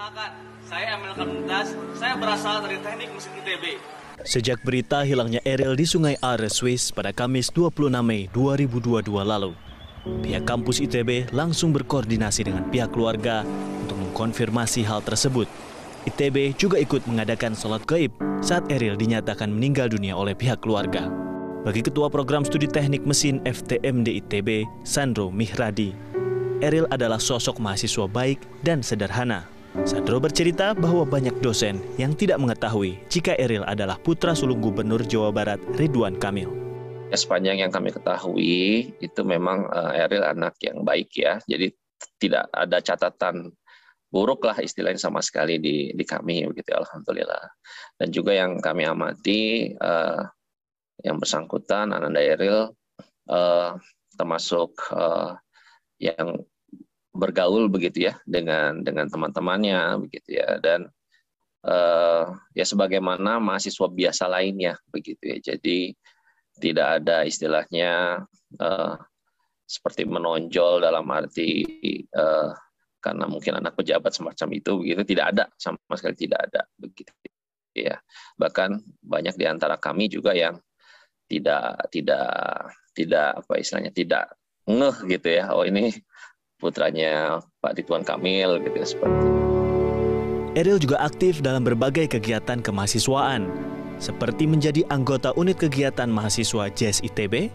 Perkenalkan, saya Emil Karmentas, saya berasal dari Teknik Mesin ITB. Sejak berita hilangnya Eril di Sungai Are, Swiss pada Kamis 26 Mei 2022 lalu, pihak kampus ITB langsung berkoordinasi dengan pihak keluarga untuk mengkonfirmasi hal tersebut. ITB juga ikut mengadakan sholat gaib saat Eril dinyatakan meninggal dunia oleh pihak keluarga. Bagi Ketua Program Studi Teknik Mesin FTMD ITB, Sandro Mihradi, Eril adalah sosok mahasiswa baik dan sederhana. Sandro bercerita bahwa banyak dosen yang tidak mengetahui jika Eril adalah putra sulung Gubernur Jawa Barat Ridwan Kamil. Ya, sepanjang yang kami ketahui itu memang uh, Eril anak yang baik ya, jadi tidak ada catatan buruk lah istilahnya sama sekali di di kami begitu alhamdulillah. Dan juga yang kami amati uh, yang bersangkutan Ananda Eril uh, termasuk uh, yang bergaul begitu ya dengan dengan teman-temannya begitu ya. Dan uh, ya sebagaimana mahasiswa biasa lainnya begitu ya. Jadi tidak ada istilahnya uh, seperti menonjol dalam arti uh, karena mungkin anak pejabat semacam itu begitu tidak ada sama sekali tidak ada begitu ya. Bahkan banyak di antara kami juga yang tidak tidak tidak apa istilahnya tidak ngeh gitu ya. Oh ini putranya Pak Ridwan Kamil gitu ya, seperti Eril juga aktif dalam berbagai kegiatan kemahasiswaan, seperti menjadi anggota unit kegiatan mahasiswa JES ITB,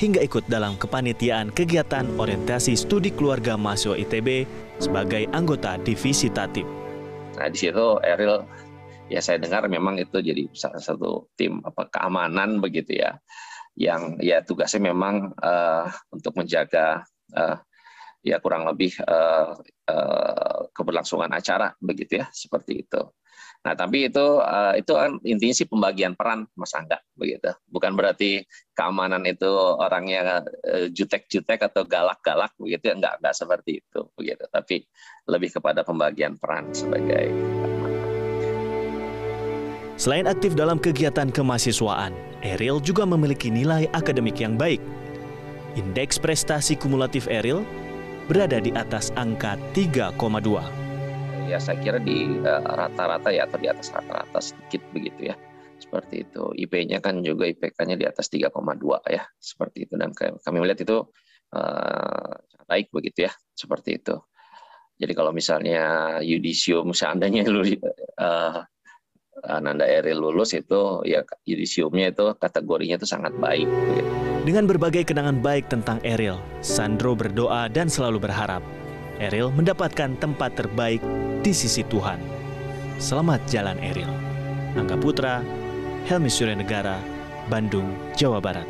hingga ikut dalam kepanitiaan kegiatan orientasi studi keluarga mahasiswa ITB sebagai anggota divisi tatip. Nah di situ Eril ya saya dengar memang itu jadi salah satu tim apa keamanan begitu ya, yang ya tugasnya memang uh, untuk menjaga uh, ya kurang lebih uh, uh, keberlangsungan acara begitu ya seperti itu. Nah tapi itu uh, itu kan intinya sih pembagian peran Mas Angga begitu. Bukan berarti keamanan itu orangnya jutek-jutek atau galak-galak begitu ya enggak enggak seperti itu begitu. Tapi lebih kepada pembagian peran sebagai Selain aktif dalam kegiatan kemahasiswaan, Eril juga memiliki nilai akademik yang baik. Indeks prestasi kumulatif Eril berada di atas angka 3,2. Ya saya kira di eh, rata-rata ya atau di atas rata-rata sedikit begitu ya. Seperti itu. IP-nya kan juga IPK-nya di atas 3,2 ya. Seperti itu dan kami melihat itu uh, baik begitu ya. Seperti itu. Jadi kalau misalnya yudisium seandainya uh, Ananda Eril lulus itu ya yudisiumnya itu kategorinya itu sangat baik. Gitu. Dengan berbagai kenangan baik tentang Eril, Sandro berdoa dan selalu berharap Eril mendapatkan tempat terbaik di sisi Tuhan. Selamat jalan Eril. Angga Putra, Helmi Surya Negara, Bandung, Jawa Barat.